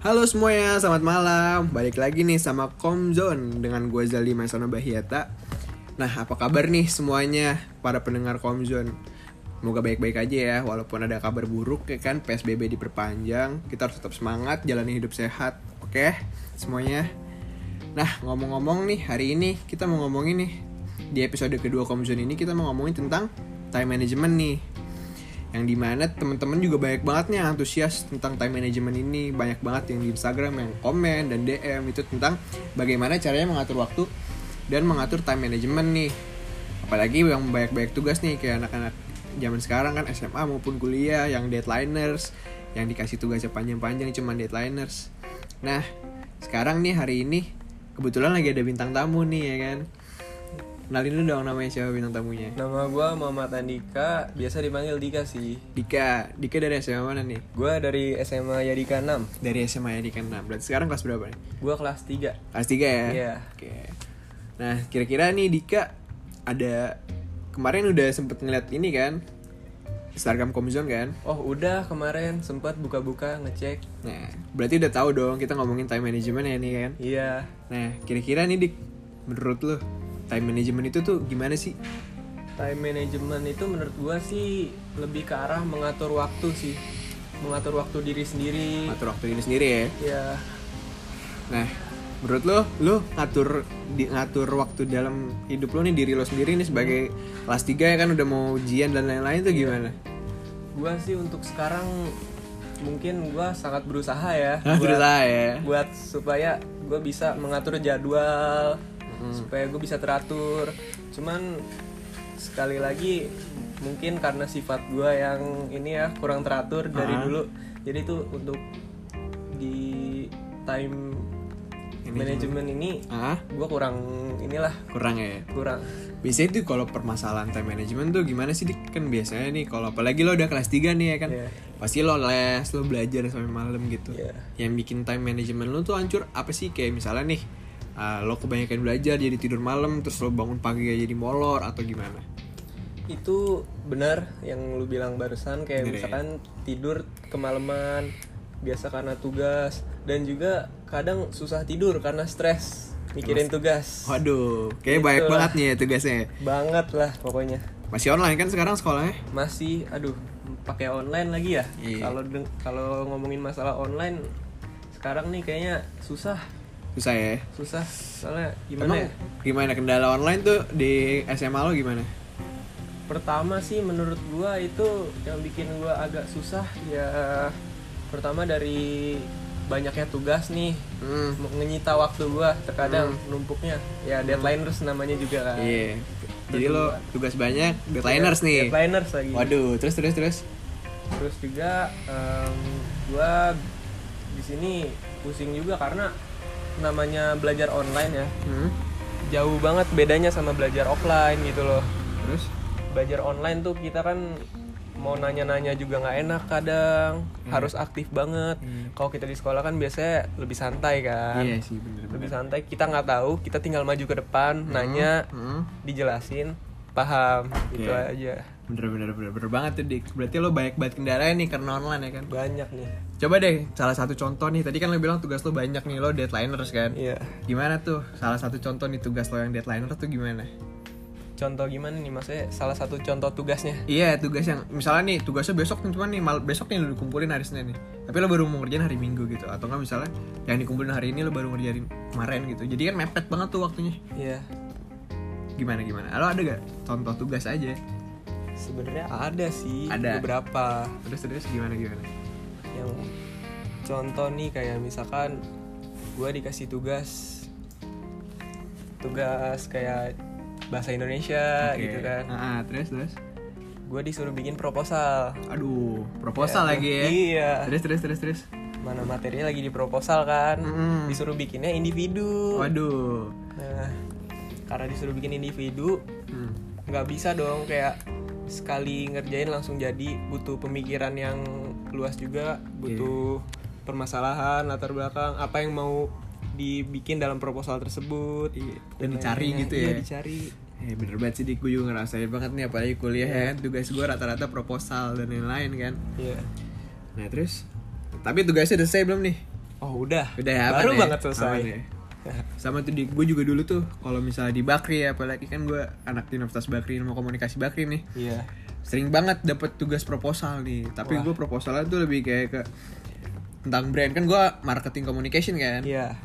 Halo semuanya, selamat malam. Balik lagi nih sama Komzone dengan gue Zali Masono Bahiata. Nah, apa kabar nih semuanya para pendengar Komzone? Semoga baik-baik aja ya, walaupun ada kabar buruk ya kan PSBB diperpanjang. Kita harus tetap semangat, jalani hidup sehat. Oke, semuanya. Nah, ngomong-ngomong nih, hari ini kita mau ngomongin nih di episode kedua Komzone ini kita mau ngomongin tentang time management nih yang di mana temen-temen juga banyak banget nih antusias tentang time management ini. Banyak banget yang di Instagram yang komen dan DM itu tentang bagaimana caranya mengatur waktu dan mengatur time management nih. Apalagi yang banyak-banyak tugas nih kayak anak-anak zaman sekarang kan SMA maupun kuliah yang deadliners yang dikasih tugasnya panjang-panjang cuma deadliners. Nah sekarang nih hari ini kebetulan lagi ada bintang tamu nih ya kan Kenalin dulu dong namanya siapa bintang tamunya Nama gue Muhammad Andika, biasa dipanggil Dika sih. Dika, Dika dari SMA mana nih? Gue dari SMA Yadika 6. Dari SMA Yadika 6 Berarti sekarang kelas berapa nih? Gue kelas 3. Kelas 3 ya? Iya. Oke Nah kira-kira nih Dika Ada Kemarin udah sempet ngeliat ini kan Instagram Komzone kan Oh udah kemarin sempat buka-buka ngecek. Nah berarti udah tahu dong kita ngomongin time management ya nih kan Iya. Nah kira-kira nih Dik Menurut lo Time management itu tuh gimana sih? Time management itu menurut gue sih lebih ke arah mengatur waktu sih. Mengatur waktu diri sendiri. Ngatur waktu ini sendiri ya Ya. Nah, menurut lo, lo ngatur di, ngatur waktu dalam hidup lo nih diri lo sendiri nih sebagai kelas 3 ya kan udah mau ujian dan lain-lain tuh gimana? Gue sih untuk sekarang mungkin gue sangat berusaha ya. Buat- berusaha ya. buat supaya gue bisa mengatur jadwal supaya gue bisa teratur cuman sekali lagi mungkin karena sifat gue yang ini ya kurang teratur dari Ah. dulu jadi itu untuk di time manajemen ini Ah, gue kurang inilah kurang ya. kurang Biasanya tuh kalau permasalahan time management tuh gimana sih Dik? Kan biasanya nih kalau apalagi lo udah kelas 3 nih ya kan. Iya. Pasti lo les, lo belajar sampai malam gitu. Iya. Yang bikin time management lo tuh hancur apa sih? Kayak misalnya nih ah, lo kebanyakan belajar jadi tidur malam terus lo bangun pagi jadi molor atau gimana? itu benar yang lu bilang barusan kayak ya? misalkan tidur kemalaman biasa karena tugas dan juga kadang susah tidur karena stres mikirin tugas Waduh, kayak banyak Itulah. banget nih ya tugasnya. banget lah pokoknya Masih online kan sekarang sekolahnya? masih aduh pakai online lagi ya Iya. kalau kalau ngomongin masalah online sekarang nih kayaknya susah Susah ya. susah soalnya gimana Emang ya gimana kendala online tuh di SMA lo gimana? pertama sih menurut gua itu yang bikin gua agak susah ya pertama dari banyaknya tugas nih Hmm. menyita waktu gua terkadang numpuknya ya deadliners namanya juga kan Iya. Jadi lo tugas banyak, deadliners nih. deadliners lagi Waduh, terus terus terus. terus juga em, gua di sini pusing juga karena namanya belajar online ya Hmm. jauh banget bedanya sama belajar offline gitu loh Terus? belajar online tuh kita kan mau nanya-nanya juga nggak enak kadang Hmm. harus aktif banget kalau kita di sekolah kan biasanya lebih santai kan Iya sih bener lebih bener. santai kita nggak tahu kita tinggal maju ke depan nanya Hmm. dijelasin paham gitu Oke. aja Bener bener bener bener banget tuh dik. Berarti lo banyak banget kendala nih karena online ya kan. banyak nih. Coba deh salah satu contoh nih. Tadi kan lo bilang tugas lo banyak nih lo deadliners kan. iya. Gimana tuh? Salah satu contoh nih tugas lo yang deadliner tuh gimana? contoh gimana nih? Maksudnya salah satu contoh tugasnya? Iya tugas yang misalnya nih tugasnya besok nih cuman nih mal besok nih lo dikumpulin hari Senin nih. Tapi lo baru mau ngerjain hari Minggu gitu. Atau enggak misalnya yang dikumpulin hari ini lo baru ngerjain kemarin gitu. Jadi kan mepet banget tuh waktunya. Iya. Gimana gimana? Lo ada gak contoh tugas aja sebenarnya ada sih Ada. beberapa. Terus terus gimana gimana? Yang contoh nih kayak misalkan gue dikasih tugas. Tugas kayak bahasa Indonesia Oke. gitu kan. Ah, ah, terus terus? Gue disuruh bikin proposal. Aduh proposal Ya, lagi ya? Iya. Terus terus terus terus? Mana materinya lagi di proposal kan? Mm-mm. disuruh bikinnya individu. Waduh. Nah karena disuruh bikin individu Hmm. nggak bisa dong kayak sekali ngerjain langsung jadi butuh pemikiran yang luas juga butuh permasalahan latar belakang apa yang mau dibikin dalam proposal tersebut Iya, Dan dicari lain-lainnya. gitu Iya, ya dicari Eh bener banget sih dik, gue juga ngerasain banget nih apalagi kuliah ya kan Tugas gue rata-rata proposal dan lain-lain kan iya Nah terus Tapi tugasnya udah selesai belum nih? Oh udah. Udah ya, Baru ya? banget selesai. Sama tuh di gue juga dulu tuh kalau misalnya di Bakri ya apalagi kan gue anak di Universitas Bakri mau komunikasi Bakri nih. Iya. sering banget dapat tugas proposal nih. Tapi gue proposalnya tuh lebih kayak ke tentang brand. Kan gue marketing communication kan? Iya.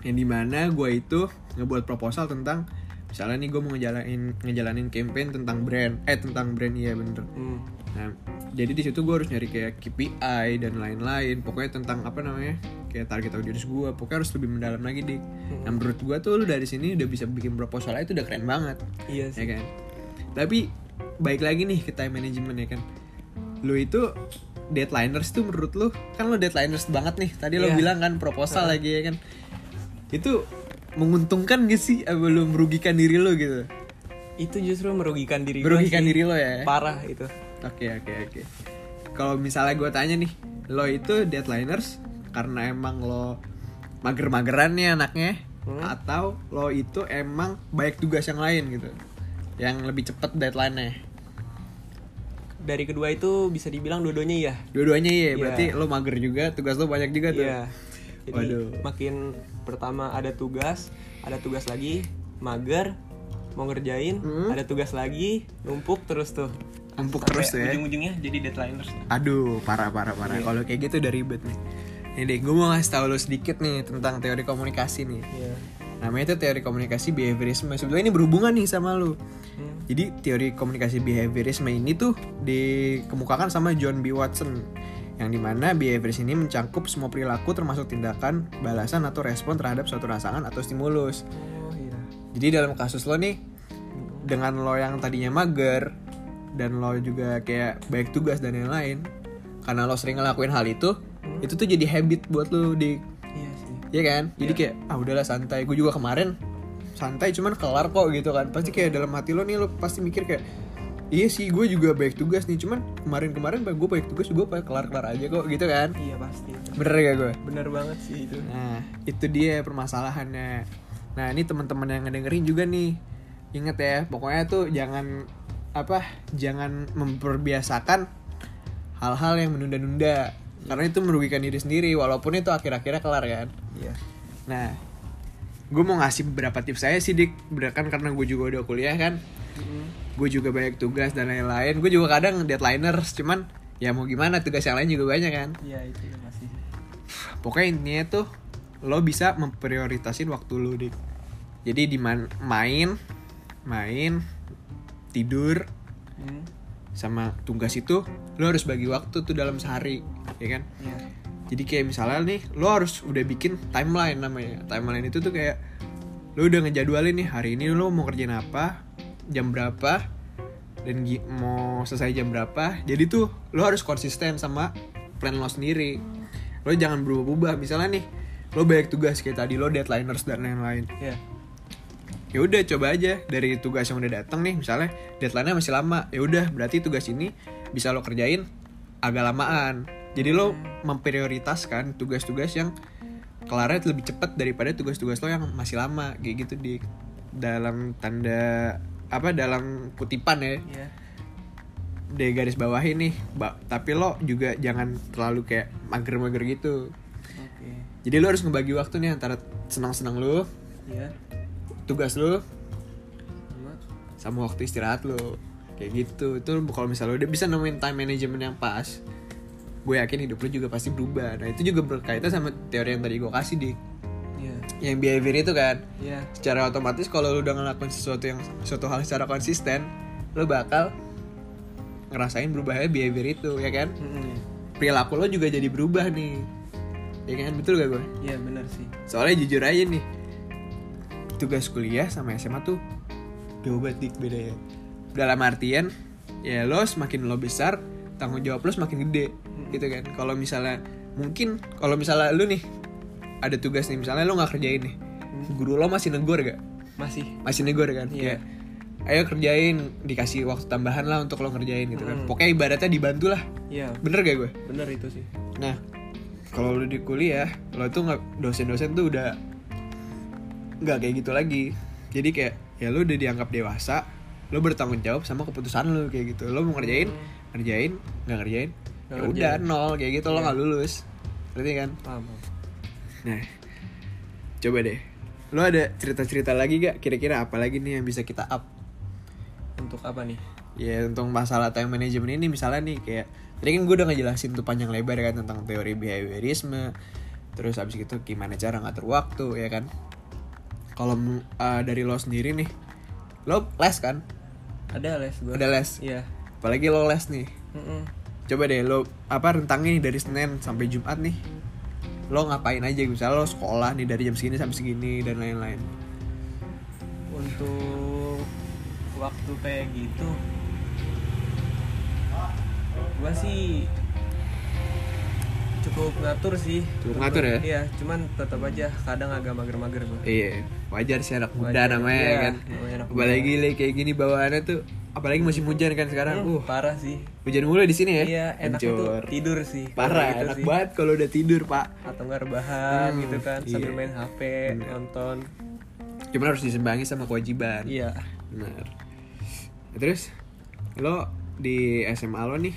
yang di mana gue itu ngebuat proposal tentang misalnya nih gue mau ngejalanin ngejalanin campaign tentang brand. Eh tentang brand iya bener. Hmm. nah jadi di situ gue harus nyari kayak KPI dan lain-lain. Pokoknya tentang apa namanya kayak target audience gue pokoknya harus lebih mendalam lagi dik. Nah menurut gue tuh lu dari sini udah bisa bikin proposal itu udah keren banget. Iya ya sih. kan? Tapi baik lagi nih ke time management ya kan? Lu itu deadliners tuh menurut lu. Kan lu deadliners banget nih. Tadi lo Iya. bilang kan proposal lagi ya kan? Itu menguntungkan gak sih apa lu merugikan diri lo gitu Itu justru merugikan diri merugikan diri lo ya Parah itu. Oke oke oke. Kalau misalnya gue tanya nih, lo itu deadliners karena emang lo mager-mageran nih anaknya, Hmm. atau lo itu emang baik tugas yang lain gitu, yang lebih cepet deadline-nya. Dari kedua itu bisa dibilang dua-duanya ya. Dua-duanya iya, Iya. berarti lo mager juga, tugas lo banyak juga tuh. Iya. Jadi Waduh. makin pertama ada tugas, ada tugas lagi, mager, mau ngerjain, Hmm. ada tugas lagi, numpuk terus tuh. Numpuk Sampai terus tuh ya. Ujung-ujungnya jadi deadliners. Aduh, parah parah parah. Iya. Kalau kayak gitu udah ribet nih. Ini deh, gue mau ngasih tau lo sedikit nih tentang teori komunikasi nih. Iya. Namanya itu teori komunikasi behaviorisme. Sebetulnya ini berhubungan nih sama lo. Hmm. Jadi teori komunikasi behaviorisme ini tuh dikemukakan sama John B. Watson yang di mana behavioris ini mencangkup semua perilaku termasuk tindakan, balasan atau respon terhadap suatu rangsangan atau stimulus. Oh iya. Jadi dalam kasus lo nih dengan lo yang tadinya mager dan lo juga kayak baik tugas dan lain-lain karena lo sering ngelakuin hal itu, itu tuh jadi habit buat lo di Iya sih. Iya kan? Jadi kayak ah udahlah santai. Gue juga kemarin santai cuman kelar kok gitu kan. Pasti kayak dalam hati lo nih lo pasti mikir kayak iya sih gue juga baik tugas nih cuman kemarin-kemarin gue baik tugas gue kelar-kelar aja kok gitu kan. Iya pasti. Bener gak gue? Bener banget sih itu. Nah itu dia permasalahannya. Nah ini teman-teman yang ngedengerin juga nih inget ya pokoknya tuh jangan apa jangan memperbiasakan hal-hal yang menunda-nunda karena itu merugikan diri sendiri walaupun itu akhir-akhirnya kelar kan. Iya. Nah, gue mau ngasih beberapa tips saya sih dik, Bener kan karena gue juga udah kuliah kan, Hmm. Gue juga banyak tugas dan lain-lain. Gue juga kadang deadliners, cuman ya mau gimana tugas yang lain juga banyak kan. Iya itu ya pasti. Pokoknya intinya tuh lo bisa memprioritasin waktu lo dik. Jadi di main, main, tidur, Hmm. sama tugas itu lo harus bagi waktu tuh dalam sehari, ya kan? Iya. Jadi kayak misalnya nih, lo harus udah bikin timeline namanya. Timeline itu tuh kayak lo udah ngejadwalin nih hari ini lo mau kerjain apa, jam berapa, dan mau selesai jam berapa. Jadi tuh lo harus konsisten sama plan lo sendiri. Lo jangan berubah-ubah. Misalnya nih, lo banyak tugas kayak tadi lo deadliners dan lain-lain. Iya. Ya udah coba aja dari tugas yang udah datang nih, misalnya deadline-nya masih lama. Ya udah berarti tugas ini bisa lo kerjain agak lamaan. Jadi lo memprioritaskan tugas-tugas yang kelarnya lebih cepat daripada tugas-tugas lo yang masih lama kayak gitu di dalam tanda apa dalam kutipan ya Iya. di garis bawah ini ba- tapi lo juga jangan terlalu kayak mager-mager gitu Oke. jadi lo harus ngebagi waktu nih antara senang-senang lo Iya. tugas lo Sama. sama waktu istirahat lo kayak gitu itu kalau misalnya lo udah bisa nemuin time management yang pas gue yakin hidup lo juga pasti berubah nah itu juga berkaitan sama teori yang tadi gue kasih dik Iya. Yang behavior itu kan. Iya. secara otomatis kalau lo udah ngelakuin sesuatu yang suatu hal secara konsisten lo bakal ngerasain berubahnya behavior itu ya kan? Hmm. perilaku lo juga jadi berubah nih. Ya kan? Betul gak gue Iya benar sih. soalnya jujur aja nih tugas kuliah sama SMA tuh jauh banget bedanya. Dalam artian ya lo semakin lo besar tanggung jawab lo semakin gede gitu kan? Kalau misalnya mungkin kalau misalnya lu nih ada tugas nih misalnya lo nggak kerjain nih guru lo masih negor gak Masih. masih negor kan Iya. kayak ayo kerjain dikasih waktu tambahan lah untuk lo ngerjain gitu kan Hmm. pokoknya ibaratnya dibantu lah Iya. bener gak gue Bener itu sih. Nah, kalau lu di kuliah, lo tuh nggak dosen-dosen tuh udah nggak kayak gitu lagi. Jadi kayak ya lu udah dianggap dewasa, lo bertanggung jawab sama keputusan lu kayak gitu. Lo mau ngerjain, ngerjain, nggak ngerjain, ya udah nol kayak gitu lo Iya. nggak lulus. Berarti kan? Paham. Nah, coba deh. Lo ada cerita-cerita lagi gak? Kira-kira apa lagi nih yang bisa kita up? Untuk apa nih? Ya untuk masalah time management ini misalnya nih kayak Tadi kan gue udah ngejelasin tuh panjang lebar ya kan tentang teori behaviorisme Terus abis itu gimana cara ngatur waktu ya kan Kalau uh, dari lo sendiri nih Lo les kan? Ada les gue. Ada les? Iya. Apalagi lo les nih Mm-mm. Coba deh lo apa rentangnya nih dari Senin sampai Jumat nih Lo ngapain aja misalnya lo sekolah nih dari jam segini sampai segini dan lain-lain Untuk waktu kayak gitu, gua sih cukup ngatur sih. Cukup ngatur ya? Iya, cuman tetap aja kadang agak mager-mager gua. Iya, wajar sih anak muda namanya iya, kan. Apalagi le, kayak gini bawaannya tuh, apalagi musim hujan kan sekarang. Hmm, Uh, parah sih. hujan mulu di sini ya. Iya, enaknya tuh tidur sih. Parah, gitu enak sih. banget kalau udah tidur pak. Atau nggak rebahan Hmm, gitu kan, sambil iya. main HP, nonton. Cuman harus disembangi sama kewajiban. Iya. Benar. Terus lo di SMA lo nih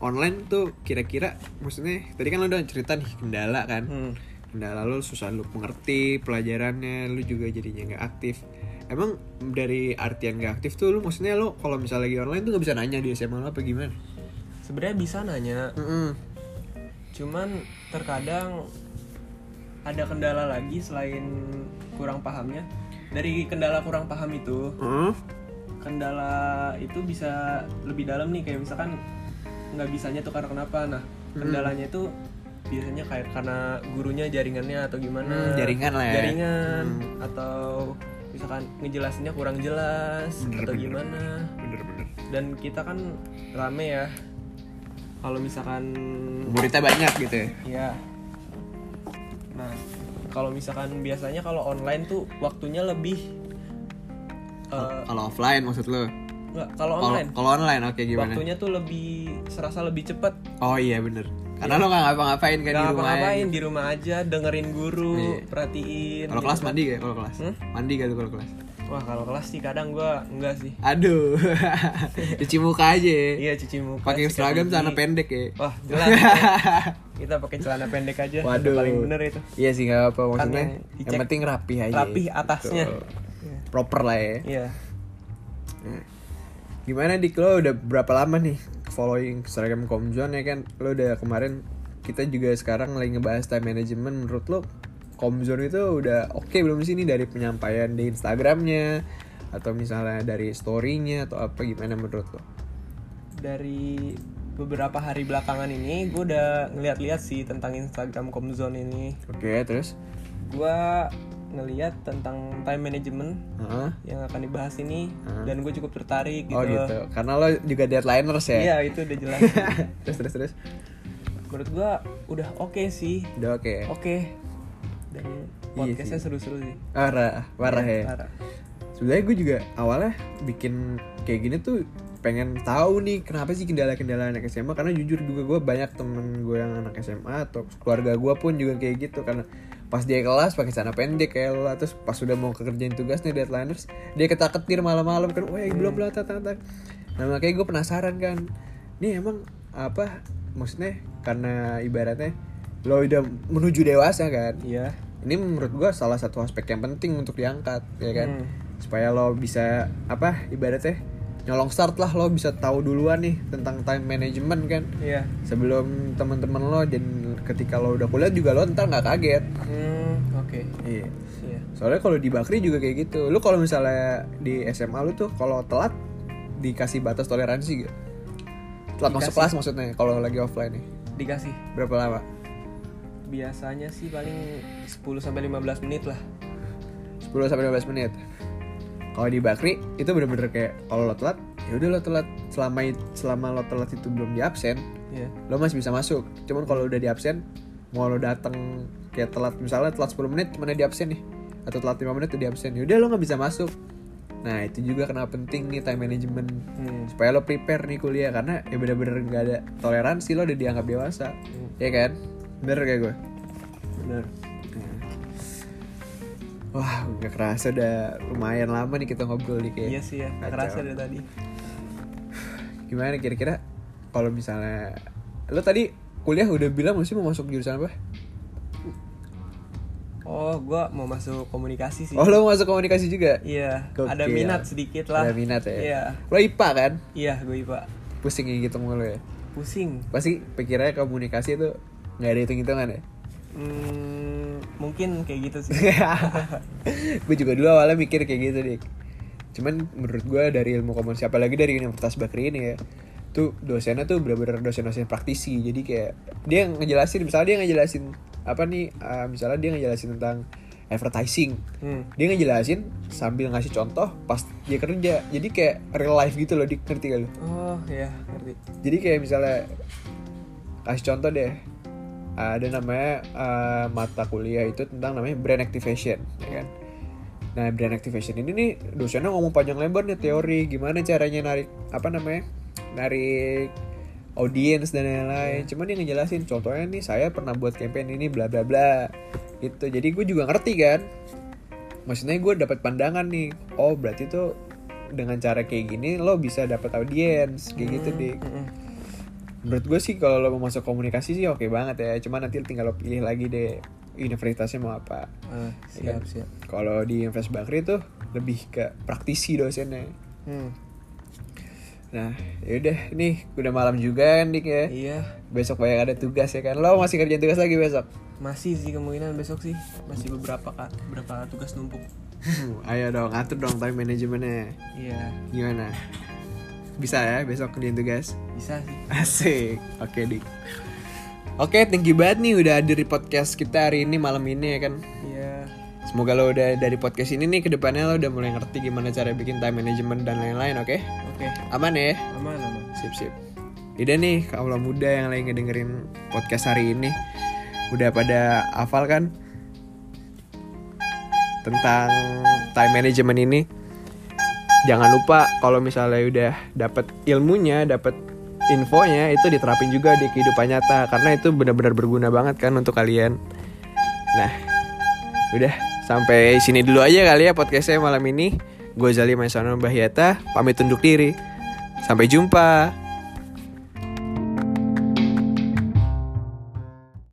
online tuh kira-kira maksudnya tadi kan lo udah cerita nih kendala kan. Hmm. Kendala lo susah lo mengerti pelajarannya, lo juga jadinya nggak aktif. Emang dari artian nggak aktif tuh lo maksudnya lo kalau misalnya lagi online tuh nggak bisa nanya di SMA lo apa gimana? Sebenarnya bisa nanya, Mm-mm. cuman terkadang ada kendala lagi selain kurang pahamnya. Dari kendala kurang paham itu, Heeh. kendala itu bisa lebih dalam nih kayak misalkan nggak bisanya tuh karena kenapa nah kendalanya itu biasanya kayak karena gurunya jaringannya atau gimana Hmm, jaringan lah ya. jaringan atau misalkan ngejelasinnya kurang jelas Bener, atau bener. gimana Bener-bener. dan kita kan rame ya kalau misalkan Muridnya banyak gitu ya. ya nah kalau misalkan biasanya kalau online tuh waktunya lebih Kalau offline maksud lo? nggak kalau online kalau online oke gimana? waktunya tuh lebih serasa lebih cepet Oh iya bener. Karena lo nggak ngapa-ngapain kan Gak di rumah. ngapa-ngapain di rumah aja dengerin guru Iya. perhatiin Kalau gitu kelas mandi gak? Kalau kelas? Hmm? Mandi gak tuh kalau kelas? wah kalau kelas sih kadang gua enggak sih Aduh, cuci muka aja. ya. iya cuci muka Pakai seragam celana pendek ya. wah jelas ya. kita pakai celana pendek aja Waduh. paling bener itu Iya sih gak apa maksudnya. yang yang penting rapi aja. rapih atasnya. Iya. Proper lah ya. iya Nah, Gimana dik lo udah berapa lama nih following seragam Komjon ya kan? Lo udah kemarin kita juga sekarang lagi ngebahas time management menurut lo Komzon itu udah oke belum sih nih dari penyampaian di Instagramnya atau misalnya dari storynya atau apa gimana menurut lo? dari beberapa hari belakangan ini gue udah ngeliat-liat sih tentang Instagram Comzone ini Oke terus? gue ngeliat tentang time management Hah? yang akan dibahas ini Hmm. dan gue cukup tertarik gitu, Oh gitu. Karena lo juga deadlineers ya? iya itu udah jelas terus terus terus. menurut gue udah oke sih Udah oke. oke dan Iya podcastnya seru-seru sih Parah, parah ya. Parah. Sebenarnya gue juga awalnya bikin kayak gini tuh pengen tahu nih kenapa sih kendala-kendala anak SMA karena jujur juga gue banyak temen gue yang anak SMA atau keluarga gue pun juga kayak gitu karena pas dia kelas pakai celana pendek kayak lo. Terus pas sudah mau kerjain tugas nih deadlineers dia ketak ketir malam-malam kan wah belum belum tak tak nah makanya gue penasaran kan nih emang apa maksudnya karena ibaratnya lo udah menuju dewasa kan? Iya. Ini menurut gua salah satu aspek yang penting untuk diangkat ya kan? Hmm. supaya lo bisa apa ibaratnya nyolong start lah lo bisa tahu duluan nih tentang time management kan. Iya. Sebelum teman-teman lo dan ketika lo udah kuliah juga lo ntar nggak kaget. Hmm oke. Iya. Iya. Soalnya kalau di Bakri juga kayak gitu. Lo kalau misalnya di SMA lo tuh kalau telat dikasih batas toleransi gak telat masuk Dikasih. kelas maksudnya kalau lagi offline nih. Dikasih. Berapa lama? Biasanya sih paling 10 sampai 15 menit lah. 10 sampai 15 menit. Kalau di Bakri itu bener-bener kayak kalau lo telat, ya udah lo telat. Selama selama lo telat itu belum di absen, iya lo masih bisa masuk. Cuman kalau udah di absen, mau lo datang kayak telat misalnya telat 10 menit mana di absen nih atau telat 5 menit tuh di absen. Ya udah lo nggak bisa masuk. Nah, itu juga kenapa penting nih time management hmm. supaya lo prepare nih kuliah karena ya bener-bener nggak ada toleransi lo udah dianggap dewasa. Ya kan? Bener kayak gue. bener Wah, nggak kerasa udah lumayan lama nih kita ngobrol nih kayak. iya sih ya nggak Kacau. kerasa dari tadi Gimana kira-kira kalau misalnya lo tadi kuliah udah bilang masih mau masuk jurusan apa? Oh, gua mau masuk komunikasi sih. Oh lo mau masuk komunikasi juga? Iya, Gokil. ada minat sedikit lah. Ada minat ya? Iya. Lo IPA kan? Iya, gue IPA. Pusing kayak gitu mulu ya? Pusing. Pasti pikirannya komunikasi tuh nggak ada hitung-hitungan ya? Hmm, mungkin kayak gitu sih. gue juga dulu awalnya mikir kayak gitu dik cuman menurut gue dari ilmu komunikasi apalagi dari Universitas Bakri ini ya tuh dosennya tuh bener-bener dosen-dosen praktisi. Jadi kayak dia ngejelasin misalnya dia ngejelasin apa nih uh, misalnya dia ngejelasin tentang advertising. Hmm. dia ngejelasin sambil ngasih contoh pas dia kerja. Jadi kayak real life gitu loh dik. Ngerti gak Oh, ya, ngerti. jadi kayak misalnya kasih contoh deh. Ada namanya uh, mata kuliah itu tentang namanya brand activation ya kan? Nah brand activation ini nih dosennya ngomong panjang lebar nih teori gimana caranya narik apa namanya narik audiens dan lain-lain. Cuman dia ngejelasin contohnya nih saya pernah buat campaign ini bla bla bla. Gitu. Jadi gue juga ngerti kan? Maksudnya gue dapat pandangan nih. Oh berarti tuh dengan cara kayak gini lo bisa dapat audiens kayak gitu deh Mm-mm. menurut gue sih kalau lo mau masuk komunikasi sih oke banget ya. Cuman nanti tinggal lo pilih lagi deh universitasnya mau apa. Ah, Ya siap, kan? siap. kalau di Universitas Bakri tuh lebih ke praktisi dosennya. Hmm. Nah yaudah nih udah malam juga kan dik ya Iya, besok banyak ada tugas ya kan lo masih kerjaan tugas lagi besok masih sih kemungkinan besok sih. Masih beberapa kak, beberapa tugas numpuk. ayo dong atur dong time manajemennya Iya, gimana bisa ya besok kerjaan tugas bisa sih. Asik. Oke, Dik. Oke, thank you banget nih udah hadir di podcast kita hari ini malam ini ya kan. Iya. Semoga lo udah dari podcast ini nih ke depannya lo udah mulai ngerti gimana cara bikin time management dan lain-lain, oke? Oke, Aman ya? aman aman. Sip sip. Udah nih, kalau muda yang lagi ngedengerin podcast hari ini udah pada hafal kan tentang time management ini. Jangan lupa kalau misalnya udah dapat ilmunya, dapat infonya itu diterapin juga di kehidupan nyata karena itu benar-benar berguna banget kan untuk kalian. Nah, udah sampai sini dulu aja kali ya podcastnya malam ini. Gue Zali Maisono Bahyata, pamit undur diri. Sampai jumpa.